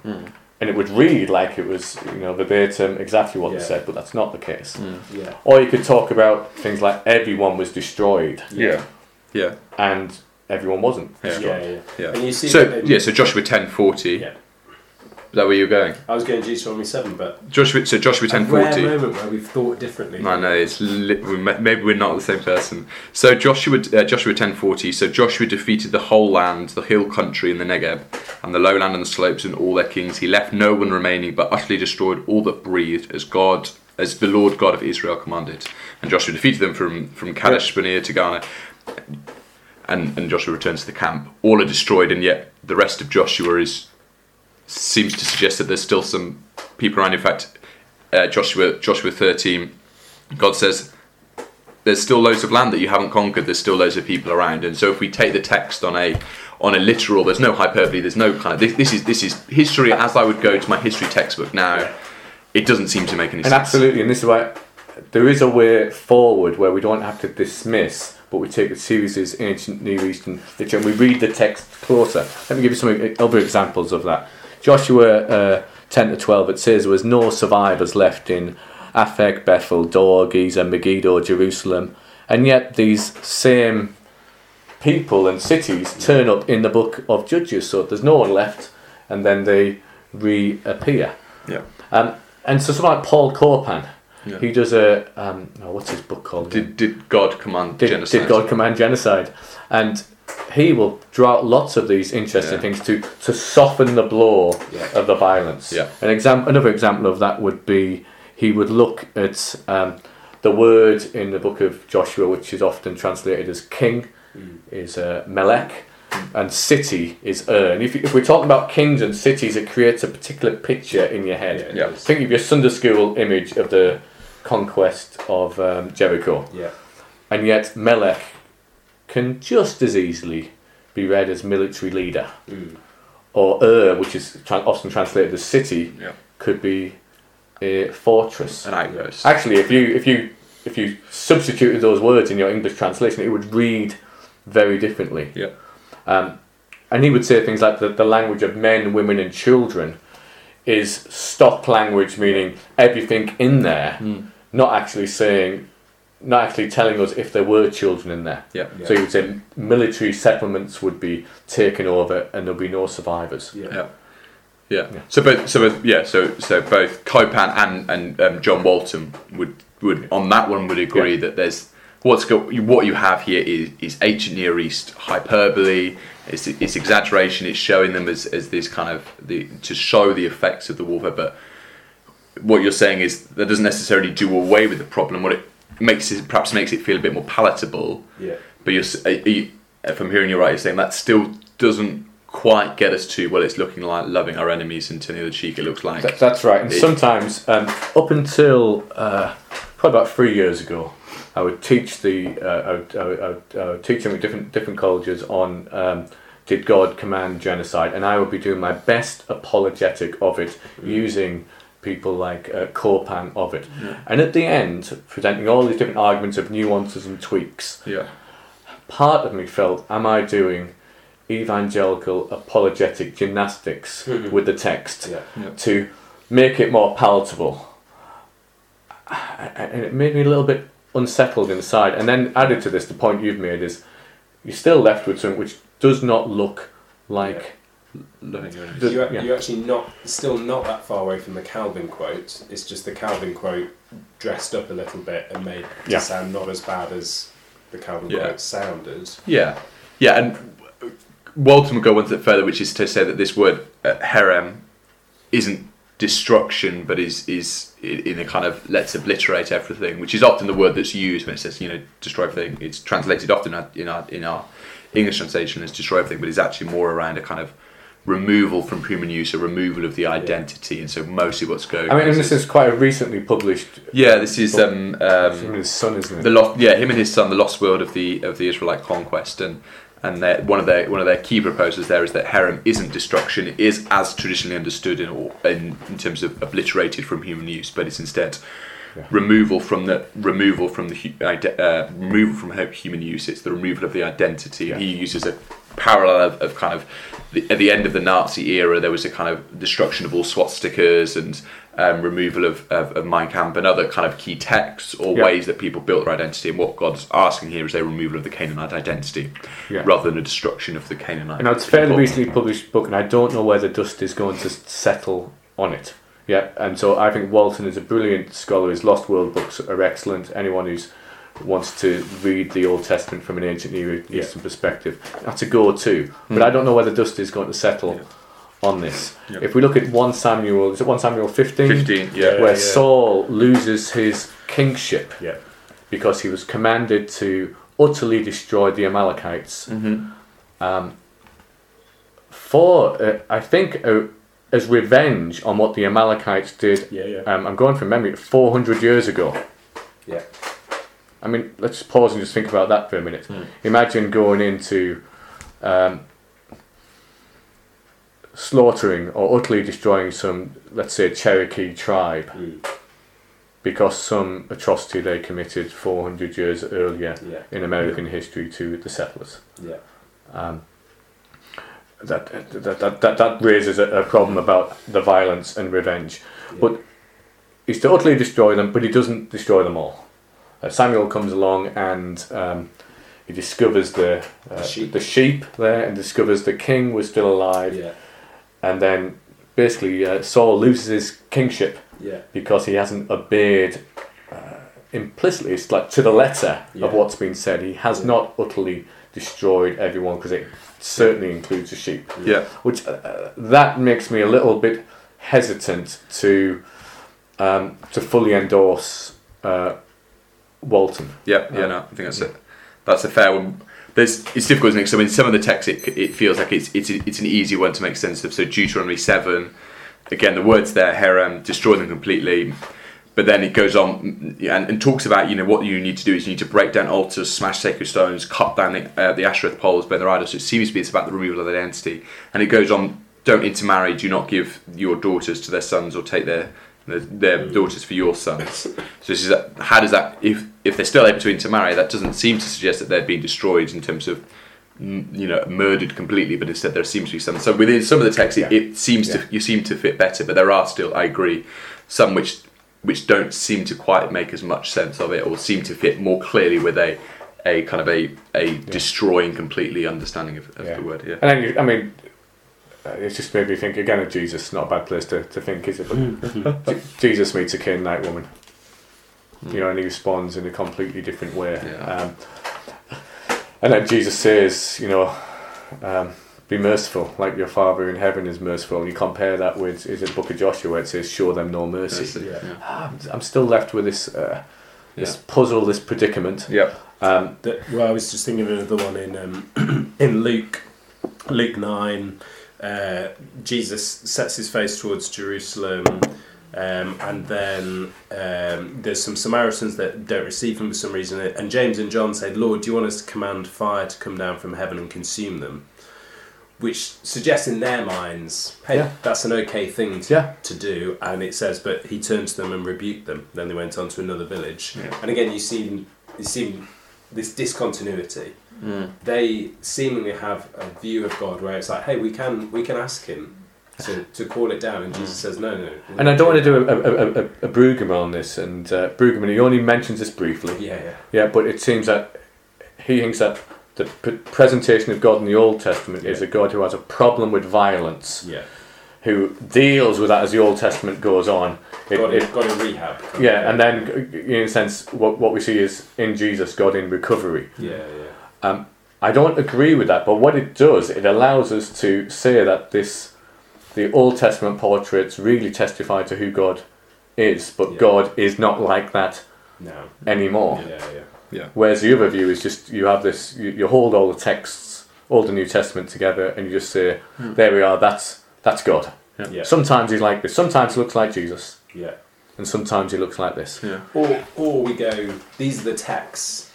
And it would read like it was, you know, the verbatim exactly what Yeah. they said, but that's not the case. Yeah. Or you could talk about things like everyone was destroyed Yeah. Yeah. and everyone wasn't Yeah. destroyed. Yeah. Yeah. Yeah. And you see So that- yeah, so Joshua ten forty. Yeah. That where you're going? I was going Deuteronomy seven, but Joshua so Joshua ten rare forty. moment where we've thought differently. I know it's li- we maybe we're not the same person. So Joshua uh, Joshua ten forty. So Joshua defeated the whole land, the hill country and the Negeb, and the lowland and the slopes and all their kings. He left no one remaining, but utterly destroyed all that breathed, as God as the Lord God of Israel commanded. And Joshua defeated them from from Kadesh Barnea to Gaza. And, and Joshua returns to the camp. All are destroyed, and yet the rest of Joshua is seems to suggest that there's still some people around. In fact, uh, Joshua Joshua 13, God says there's still loads of land that you haven't conquered. There's still loads of people around, and so if we take the text on a on a literal, there's no hyperbole. There's no kind of this, this is this is history as I would go to my history textbook now. It doesn't seem to make any And sense. absolutely, and this is why there is a way forward where we don't have to dismiss, but we take it seriously as ancient Near Eastern literature and we read the text closer. Let me give you some other examples of that. Joshua uh, 10 to 12, it says there was no survivors left in Aphek, Bethel, Dor, Gezer, Megiddo, Jerusalem, and yet these same people and cities turn up in the book of Judges, so there's no one left, and then they reappear. Yeah. Um, and so someone like Paul Copan, Yeah. he does a um, oh, what's his book called? Did, did God command did, genocide? did God command genocide? And he will draw out lots of these interesting Yeah. things to to soften the blow Yeah. of the violence. Yeah. An example, another example of that would be he would look at um, the word in the book of Joshua, which is often translated as king, Mm. is uh, Melech, and city is Ur. And if, if we're talking about kings and cities, it creates a particular picture in your head. Yeah. Yeah. Think of your Sunday school image of the conquest of um, Jericho, Yeah. and yet Melech can just as easily be read as military leader, Mm. or Ur, which is tra- often translated as city, Yeah. could be a fortress. An outpost. Actually, if you if you if you substituted those words in your English translation, it would read very differently. Yeah. Um, and he would say things like the, the language of men, women, and children is stock language, meaning everything in there, not actually saying, not actually telling us if there were children in there. Yeah. Yeah. So he would say military settlements would be taken over and there'll be no survivors. Yeah. Yeah. Yeah. Yeah. So both, so both, yeah, so so both Copan and and um, John Walton would would on that one would agree Yeah. that there's what's go, what you have here is is ancient Near East hyperbole. It's, it's exaggeration. It's showing them as, as this kind of the to show the effects of the warfare. But what you're saying is that doesn't necessarily do away with the problem. What it makes it perhaps makes it feel a bit more palatable. Yeah. But you're, you, if I'm hearing you right, you're saying that still doesn't quite get us to well, it's looking like loving our enemies and turning the cheek. It looks like That, that's right. And It- sometimes, um, up until uh, probably about three years ago, I would teach the uh, I, would, I, would, I, would, I would teach them at different different colleges on um, did God command genocide? And I would be doing my best apologetic of it using people like uh, Copan of it. And at the end, presenting all these different arguments of nuances and tweaks, Yeah. part of me felt, am I doing evangelical apologetic gymnastics Mhm. with the text Yeah. to make it more palatable? And it made me a little bit unsettled inside. And then added to this, the point you've made is you're still left with something which does not look like Loving. The- You're, yeah. you're actually not still not that far away from the Calvin quote. It's just the Calvin quote dressed up a little bit and made Yeah. to sound not as bad as the Calvin Yeah. quote sounded. Yeah, yeah, and Walton would go one step further, which is to say that this word uh, herem isn't destruction, but is is in a kind of let's obliterate everything, which is often the word that's used when it says you know destroy everything. It's translated often in our, in our English translation as destroy everything, but it's actually more around a kind of removal from human use, a removal of the identity, and so mostly what's going. I mean, this is quite a recently published. yeah, this is um, um, his son, isn't it? the lost, yeah, him and his son, the lost world of the of the Israelite conquest, and and their, one of their one of their key proposals there is that herem isn't destruction, it is as traditionally understood in or in, in terms of obliterated from human use, but it's instead Yeah. removal from the removal from the uh, removal from human use. It's the removal of the identity. Yeah. He uses a parallel of, of kind of the, at the end of the Nazi era, there was a kind of destruction of all swastikas and um, removal of, of, of Mein Kampf and other kind of key texts or Yeah. ways that people built their identity. And what God's asking here is a removal of the Canaanite identity Yeah. rather than a destruction of the Canaanite. Now it's a fairly recently published book, and I don't know whether dust is going to settle on it. Yeah, and so I think Walton is a brilliant scholar. His Lost World books are excellent. Anyone who's wants to read the Old Testament from an ancient Near Eastern perspective, that's a go-to. But I don't know whether dust is going to settle on this. Yeah. If we look at one Samuel, is it one Samuel fifteen? 15, yeah. where yeah. Saul loses his kingship Yeah. because he was commanded to utterly destroy the Amalekites Mhm. um, for, uh, I think, uh, as revenge on what the Amalekites did. Yeah, yeah. Um, I'm going from memory, 400 years ago. Yeah. I mean, let's pause and just think about that for a minute. Mm. Imagine going into um, slaughtering or utterly destroying some, let's say, Cherokee tribe Mm. because some atrocity they committed 400 years earlier Yeah. in American history to the settlers. Yeah. Um, that, that, that, that, that raises a, a problem about the violence and revenge. Yeah. But he's to utterly destroy them, but he doesn't destroy them all. Uh, Samuel comes along and um, he discovers the, uh, The sheep. the sheep there and discovers the king was still alive. Yeah. And then basically uh, Saul loses his kingship Yeah. because he hasn't obeyed uh, implicitly, it's like to the letter Yeah. of what's been said. He has Yeah. not utterly destroyed everyone because it certainly includes the sheep. Yeah. Which uh, that makes me a little bit hesitant to um, to fully endorse uh, Walton. Yeah, yeah, Um, no, I think that's it. That's a fair one. There's, it's difficult, isn't it? So in some of the texts, it, it feels like it's, it's it's an easy one to make sense of. So Deuteronomy seven, again, the words there, herem, destroy them completely. But then it goes on mm, and, and talks about you know what you need to do is you need to break down altars, smash sacred stones, cut down the, uh, the Asherah poles, burn their idols. So it seems to be it's about the removal of identity. And it goes on, don't intermarry, do not give your daughters to their sons or take their their, daughters for your sons. So this is how does that if if they're still able to intermarry, that doesn't seem to suggest that they're being destroyed in terms of mm, you know murdered completely, but instead there seems to be some. So within some of the texts, it, Yeah. it seems Yeah. to you seem to fit better, but there are still, I agree, some which which don't seem to quite make as much sense of it, or seem to fit more clearly with a a kind of a a destroying completely understanding of, of Yeah. the word. Yeah. And I mean, it's just made me think again of Jesus. Not a bad place to, to think, is it? But Jesus meets a Canaanite woman. You know, and he responds in a completely different way. Yeah. Um, and then Jesus says, you know, um, be merciful like your Father in heaven is merciful. And you compare that with, is it Book of Joshua where it says, show them no mercy. That's it, Yeah. yeah. Ah, I'm, I'm still left with this, uh, this Yeah. puzzle, this predicament. Yeah. Um, The, well, I was just thinking of another one in um, in Luke, Luke nine. Uh, Jesus sets his face towards Jerusalem, um, and then um, there's some Samaritans that don't receive him for some reason. And James and John said, "Lord, do you want us to command fire to come down from heaven and consume them?" which suggests in their minds, hey, Yeah. that's an okay thing to, Yeah. to do. And it says, but he turned to them and rebuked them. Then they went on to another village. Yeah. And again, you see, you see this discontinuity. Mm. They seemingly have a view of God where it's like, hey, we can we can ask him to, to call it down, and Jesus says, no, no. we're And I don't want to do a, a, a, a, Brueggemann on this, and uh, Brueggemann, he only mentions this briefly. Yeah, yeah. Yeah, but it seems that he thinks that the p- presentation of God in the Old Testament is a God who has a problem with violence, Yeah. Who deals with that as the Old Testament goes on. It, Got, it- in, got in rehab. yeah, and then in a sense, what, what we see is in Jesus, God in recovery. Yeah, yeah. Um, I don't agree with that, but what it does, it allows us to say that this, the Old Testament portraits really testify to who God is, but Yeah. God is not like that No. anymore. Yeah, yeah. yeah. Whereas the other view is just you have this, you, you hold all the texts, all the New Testament together, and you just say, there we are, that's that's God. Yeah. Sometimes he's like this, sometimes he looks like Jesus, Yeah. and sometimes he looks like this. Yeah. Or, or we go, these are the texts,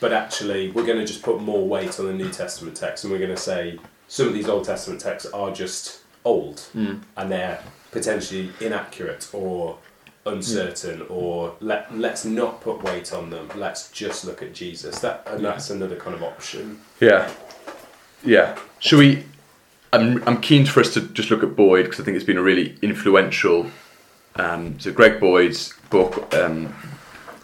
but actually we're going to just put more weight on the New Testament text and we're going to say some of these Old Testament texts are just old Mm. and they're potentially inaccurate or uncertain or let, let's not put weight on them. Let's just look at Jesus. That And that's another kind of option. Yeah, yeah. Should we? I'm I'm keen for us to just look at Boyd because I think it's been a really influential. Um, so Greg Boyd's book, um,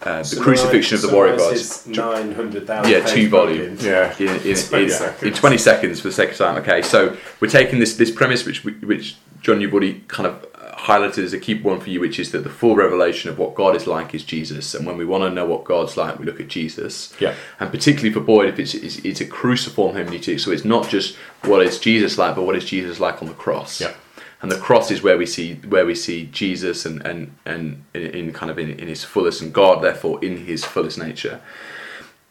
uh, the Crucifixion of the Warrior Gods. 900,000 Yeah, two volumes. Yeah. in, in, in, 20 in, seconds. 20 seconds for the sake of time. Okay, so we're taking this this premise, which we- which John, you've already kind of highlighted as a key one for you, which is that the full revelation of what God is like is Jesus, and when we want to know what God's like, we look at Jesus. Yeah. And particularly for Boyd, if it's, it's it's a cruciform hermeneutic, so it's not just what is Jesus like, but what is Jesus like on the cross. Yeah. And the cross is where we see where we see Jesus and and and in, in kind of in, in his fullest, and God therefore in his fullest nature.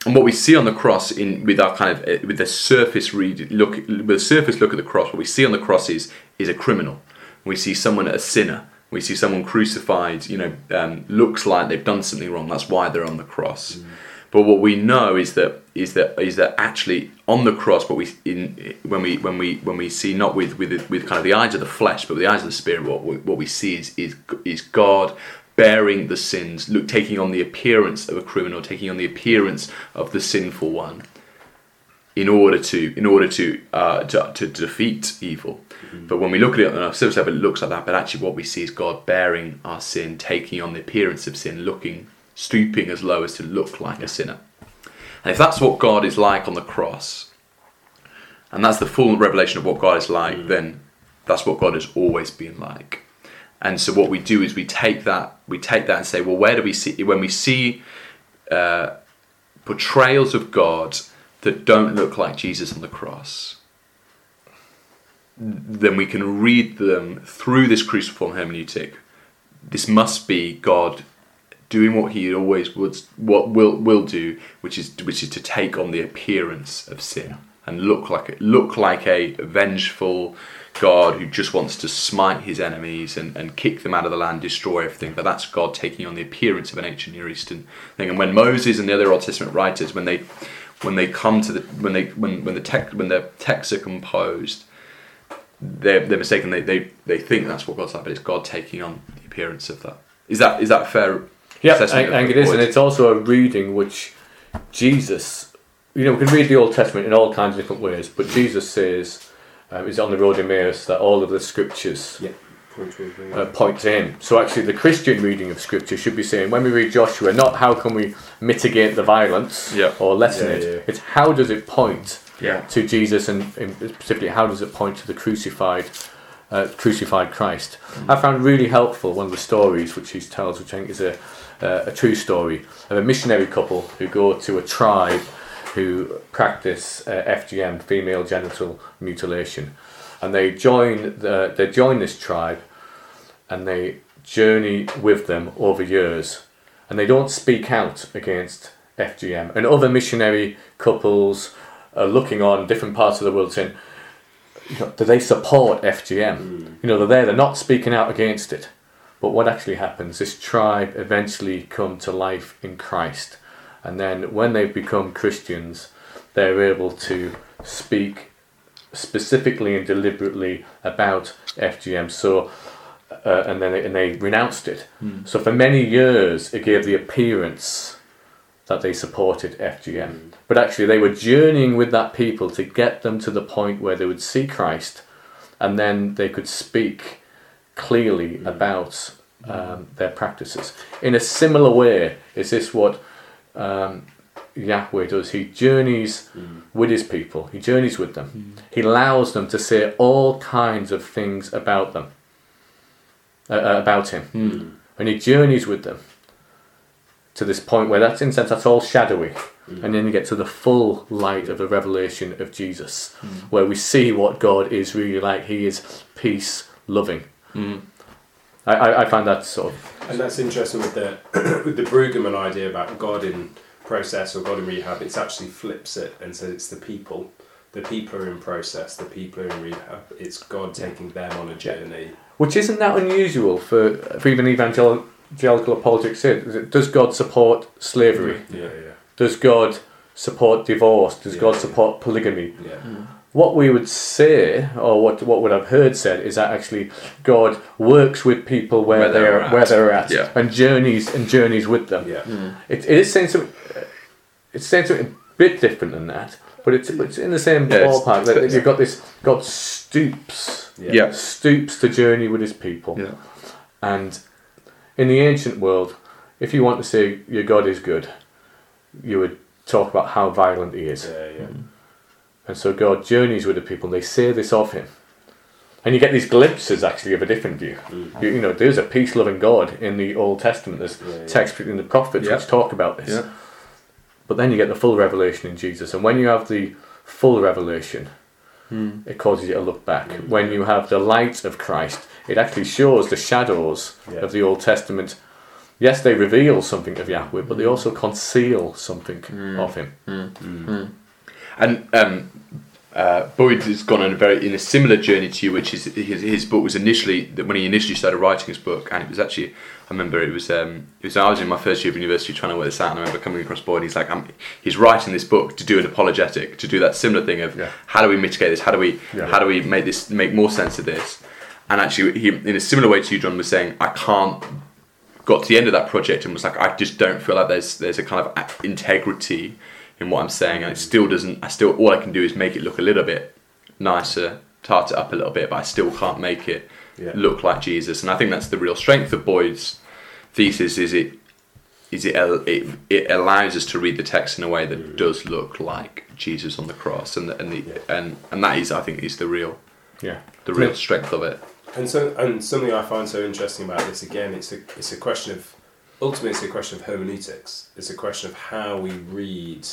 And what we see on the cross, in with our kind of uh, with the surface read look, with the surface look at the cross, what we see on the cross is is a criminal. We see someone a sinner. We see someone crucified. You know, um, looks like they've done something wrong. That's why they're on the cross. But what we know is that is that is that actually on the cross, what we in when we when we when we see not with with with kind of the eyes of the flesh, but with the eyes of the spirit, what we, what we see is is is God bearing the sins, look taking on the appearance of a criminal, taking on the appearance of the sinful one, in order to in order to uh, to, to defeat evil. But when we look at it on a surface level, it looks like that. But actually, what we see is God bearing our sin, taking on the appearance of sin, looking, stooping as low as to look like a sinner. And if that's what God is like on the cross, and that's the full revelation of what God is like, then that's what God has always been like. And so what we do is we take that, we take that and say, well, where do we see when we see uh, portrayals of God that don't look like Jesus on the cross? Then we can read them through this cruciform hermeneutic. This must be God doing what he always would, what will will do, which is which is to take on the appearance of sin and look like look like a vengeful God who just wants to smite his enemies and, and kick them out of the land, destroy everything. But that's God taking on the appearance of an ancient Near Eastern thing. And when Moses and the other Old Testament writers, when they when they come to the when they when when the text when the texts are composed, they're, they're mistaken. They, they they think that's what God's like, but it's God taking on the appearance of that. Is that is that a fair? Yeah, I, assessment I think it is, and it's also a reading which Jesus, you know, we can read the Old Testament in all kinds of different ways, but Jesus says, um, he's on the road to Emmaus, that all of the scriptures Yeah. Point to uh, point to him. So actually, the Christian reading of scripture should be saying, when we read Joshua, not how can we mitigate the violence Yeah. or lessen Yeah, it, yeah. it's how does it point Yeah. to Jesus and, and specifically how does it point to the crucified uh, crucified Christ. I found really helpful one of the stories which he tells, which I think is a, uh, a true story of a missionary couple who go to a tribe who practice uh, FGM, female genital mutilation, and they join the, they join this tribe, and they journey with them over years, and they don't speak out against FGM, and other missionary couples are looking on different parts of the world saying, you know, do they support FGM? Hmm. You know, they're there, they're not speaking out against it. But what actually happens, this tribe eventually come to life in Christ. And then when they've become Christians, they're able to speak specifically and deliberately about FGM. So, uh, and then they, and they renounced it. So for many years, it gave the appearance that they supported FGM, but actually they were journeying with that people to get them to the point where they would see Christ, and then they could speak clearly about um, their practices. In a similar way, is this what um, Yahweh does? He journeys hmm. with his people. He journeys with them. He allows them to say all kinds of things about them, uh, uh, about him, hmm. and he journeys with them to this point where that's in sense that's all shadowy. Hmm. And then you get to the full light of the revelation of Jesus, where we see what God is really like. He is peace loving. I, I, I find that sort of And that's interesting with the with the Brueggemann idea about God in process or God in rehab. It's actually flips it and says it's the people. The people are in process. The people are in rehab. It's God taking them on a journey. which isn't that unusual for for even evangelical apologetics. Is it- Does God support slavery? Yeah, yeah, Does God support divorce? Does Yeah, God yeah. support polygamy? yeah. Hmm. What we would say, or what what would I've heard said, is that actually God works with people where, Where they're they're at. where they're at, Yeah. and journeys and journeys with them. Yeah. Hmm. It, it is saying something. It's saying something a bit different than that, but it's it's in the same Yeah, ballpark. it's- that you've got this God stoops, Yeah. Yeah. stoops to journey with His people, Yeah. and in the ancient world, if you want to say your God is good, you would talk about how violent He is. Yeah, yeah. Hmm. And so God journeys with the people, and they say this of him. And you get these glimpses actually of a different view. Mm-hmm. You, you know, there's a peace loving God in the Old Testament, there's Yeah, yeah. texts in the prophets Yeah. which talk about this. Yeah. But then you get the full revelation in Jesus. And when you have the full revelation, hmm. it causes you to look back. Hmm. When you have the light of Christ, it actually shows the shadows Yeah. of the Old Testament. Yes, they reveal something of Yahweh, but they hmm. also conceal something of Him. And um, uh, Boyd has gone on a very in a similar journey to you, which is his, his book was initially when he initially started writing his book, and it was actually I remember it was um, it was I was in my first year of university trying to work this out, and I remember coming across Boyd. And he's like, I'm, he's writing this book to do an apologetic, to do that similar thing of Yeah. how do we mitigate this, how do we Yeah. how do we make this make more sense of this, and actually he in a similar way to you, John was saying, I can't got to the end of that project and was like, I just don't feel like there's there's a kind of integrity in what I'm saying, and it still doesn't. I still all I can do is make it look a little bit nicer, tart it up a little bit, but I still can't make it Yeah. look like Jesus. And I think that's the real strength of Boyd's thesis. Is it is it it, it allows us to read the text in a way that mm-hmm. does look like Jesus on the cross, and the, and the, and and that is I think is the real Yeah. the real strength of it. And so, and something I find so interesting about this again, it's a it's a question of ultimately it's a question of hermeneutics. It's a question of how we read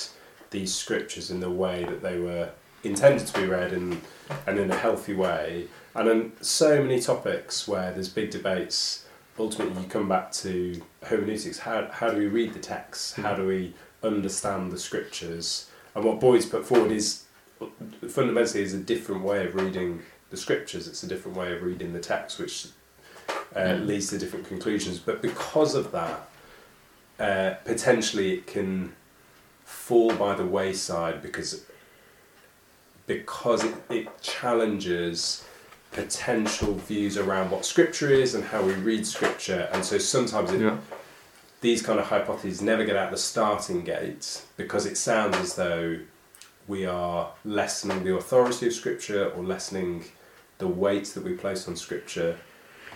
these scriptures in the way that they were intended to be read and and in a healthy way. And on so many topics where there's big debates, ultimately you come back to hermeneutics. How how do we read the text? Hmm. How do we understand the scriptures? And what Boyd's put forward is fundamentally is a different way of reading the scriptures. It's a different way of reading the text, which uh, leads to different conclusions. But because of that, uh, potentially it can fall by the wayside because because it, it challenges potential views around what scripture is and how we read scripture and so sometimes it, these kind of hypotheses never get out the starting gate because it sounds as though we are lessening the authority of Scripture or lessening the weight that we place on Scripture.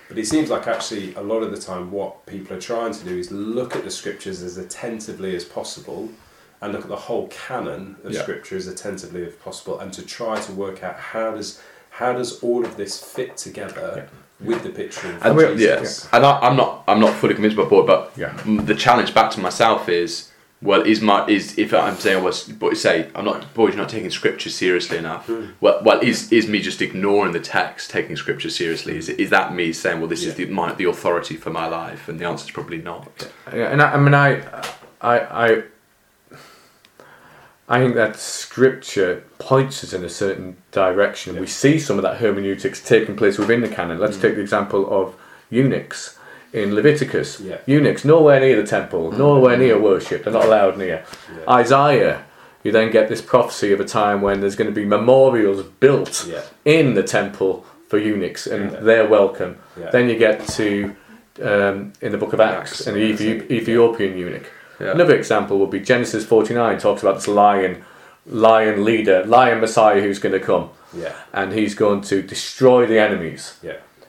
But it seems like actually a lot of the time what people are trying to do is look at the Scriptures as attentively as possible and look at the whole canon of Yeah. Scripture as attentively as possible and to try to work out how does how does all of this fit together with the picture of And we- yeah, Jesus. and I, I'm not I'm not fully convinced by Boyd, but Yeah. the challenge back to myself is well, is my is if I'm saying well, but say I'm not Boyd, you're not taking scripture seriously enough. Hmm. Well, well, is is me just ignoring the text, taking scripture seriously? Is is that me saying well, this is the my, the authority for my life? And the answer is probably not. Yeah, and I, I mean, I, I, I, I think that Scripture points us in a certain direction. We see some of that hermeneutics taking place within the canon. Let's hmm. take the example of eunuchs in Leviticus. Yeah. Eunuchs nowhere near the temple, nowhere near worship. They're not allowed near. Yeah. Isaiah, you then get this prophecy of a time when there's going to be memorials built Yeah. in the temple for eunuchs and they're welcome. Then you get to um, in the book of Acts, Acts, an Ethi- Ethiopian eunuch. Another example would be Genesis 49 talks about this lion, lion leader, lion Messiah who's going to come, Yeah. and he's going to destroy the enemies.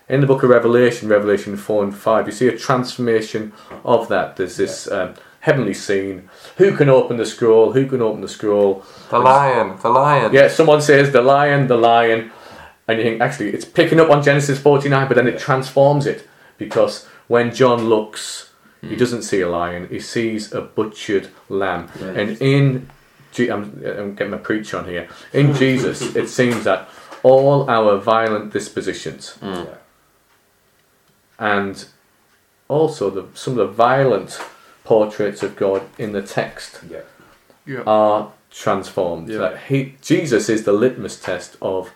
In the book of Revelation, Revelation 4 and 5, you see a transformation of that. There's this um, heavenly scene. Who can open the scroll? Who can open the scroll? The lion, the lion. Yeah, someone says the lion, the lion, and you think actually it's picking up on Genesis 49, but then it transforms it because when John looks, he doesn't see a lion, he sees a butchered lamb. And in, I'm, I'm getting my preach on here, in Jesus, it seems that all our violent dispositions Yeah. And also the, some of the violent portraits of God in the text Yeah. are transformed. Yeah. That he, Jesus is the litmus test of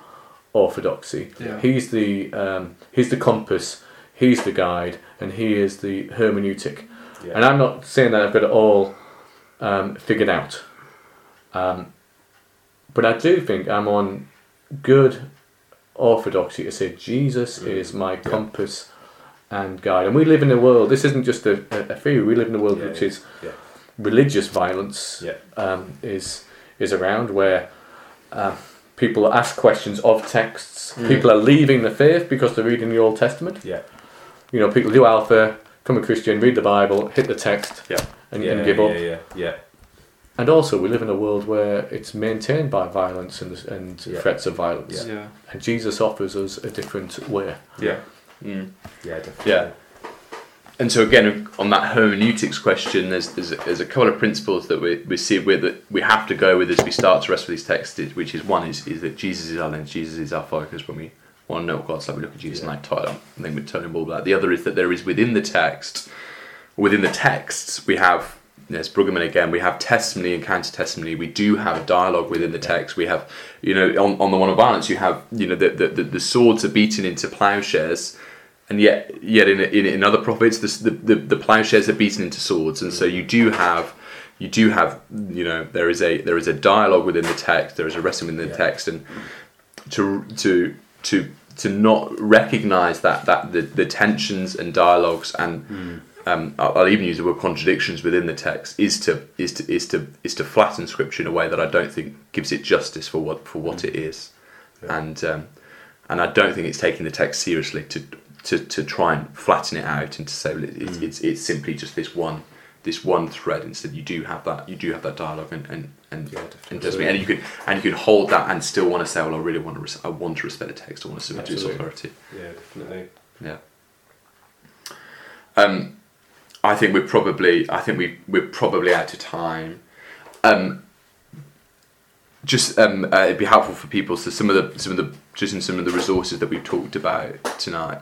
orthodoxy. Yeah. He's the um, he's the compass. He's the guide, and he is the hermeneutic. Yeah. And I'm not saying that I've got it all um, figured out, um, but I do think I'm on good orthodoxy to say Jesus Mm. is my compass and guide. And we live in a world. This isn't just a, a, a theory. We live in a world Yeah, which yeah, is yeah. religious violence Yeah. um, is is around where uh, people ask questions of texts. Mm. People are leaving the faith because they're reading the Old Testament. Yeah. You know, people do alpha, become a Christian, read the Bible, hit the text, Yeah. and, yeah. and give up. Yeah. Yeah. And also, we live in a world where it's maintained by violence and, and Yeah. threats of violence. Yeah. And Jesus offers us a different way. Yeah. Mm. Yeah. Definitely. Yeah. And so again, on that hermeneutics question, there's there's a, there's a couple of principles that we, we see with that we have to go with as we start to wrestle these texts. Which is one is, is that Jesus is our lens, Jesus is our focus. When we want to know what God's like, we look at Jesus Yeah. and like tie it up, and then we turn him all that. The other is that there is within the text, within the texts, we have. Yes, Brueggemann again. We have testimony and counter testimony. We do have a dialogue within the text. We have, you know, on, on the one of violence, you have, you know, the, the, the, the swords are beaten into plowshares, and yet yet in in, in other prophets the, the the plowshares are beaten into swords. And so you do have you do have you know there is a there is a dialogue within the text there is a wrestling within the Yeah. text. And to to to to not recognize that that the, the tensions and dialogues and um, I'll, I'll even use the word contradictions within the text is to is to is to is to flatten scripture in a way that I don't think gives it justice for what for what it is. Yeah. and um, and I don't think it's taking the text seriously to to, to try and flatten it out and to say well, it, it's, Mm. it's it's simply just this one this one thread. Instead, you do have that you do have that dialogue and and and, Yeah, and, and you can and you can hold that and still want to say, well, I really want to res- I want to respect the text. I want to submit to its authority. Yeah. Definitely. Yeah. Um, I think we're probably I think we we're probably out of time. Um, just um, uh, it'd be helpful for people. So some of the some of the just in some of the resources that we've talked about tonight.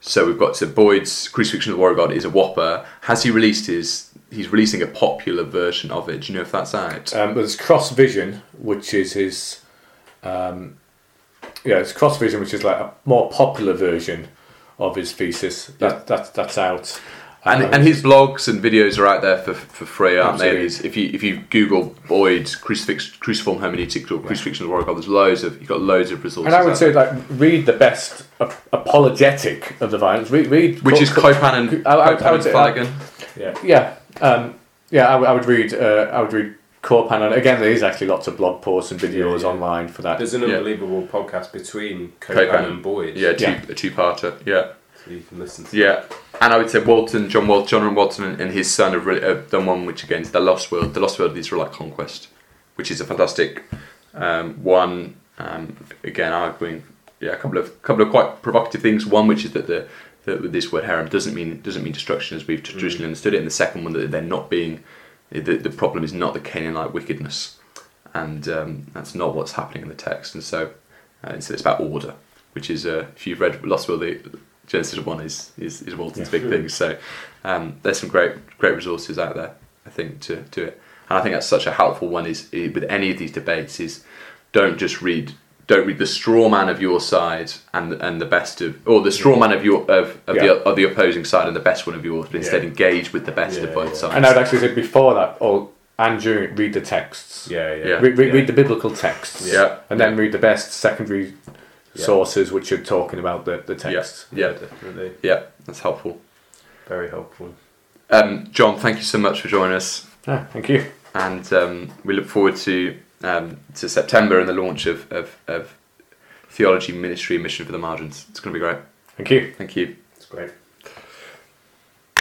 So we've got so Boyd's Crucifixion of the Warrior God is a whopper. Has he released his? He's releasing a popular version of it. Do you know if that's out? Um, there's Cross Vision, which is his. Um, yeah, it's Cross Vision, which is like a more popular version of his thesis. That, that that's out. And, Um, and his blogs and videos are out there for, for free, aren't they? Absolutely. he's- if you if you Google Boyd crucifix cruciform hermeneutics or crucifixion of the god, there's loads of you've got loads of resources. and I would say there. like read the best ap- apologetic of the violence. Read, read which is Co- Copan and I- I- I Copan would and say- Flannagan. Yeah. Yeah, um, yeah. I, would- read. Uh, I would read Copan. And again, there is actually lots of blog posts and videos Yeah, yeah. online for that. There's an Yeah. unbelievable podcast between Copan. Copan and Boyd. Yeah, two, Yeah. a two-parter. Yeah, So you can listen to yeah. And I would say Walton, John Walton, John and Walton, and, and his son have, re- have done one which again is the Lost World, the Lost World of the Israelite Conquest, which is a fantastic um, one. Um, again, arguing yeah a couple of couple of quite provocative things. One which is that the that this word herem doesn't mean doesn't mean destruction as we've traditionally understood it, and the second one that they're not being the, the problem is not the Canaanite wickedness, and um, that's not what's happening in the text. And so, uh, instead, it's about order, which is uh, if you've read Lost World, the Genesis one is is, is Walton's big thing. So um, there's some great great resources out there, I think, to do it. And I think that's such a helpful one. Is i- with any of these debates is don't just read don't read the straw man of your side and and the best of or the straw man of your of, of Yeah. the of the opposing side and the best one of yours, but instead Yeah. engage with the best Yeah, of both yeah. sides. And I'd actually say before that, or and during read the texts. Yeah, yeah. Yeah. Read, read, read the biblical texts. Yeah. And then read the best secondary Yeah. sources which are talking about the, the text. Yeah. definitely. Yeah, that's helpful. Very helpful. Um, John, thank you so much for joining us, Ah, thank you. and um, we look forward to um, to September and the launch of, of, of theology, ministry, mission for the margins. It's going to be great. Thank you. Thank you. It's great.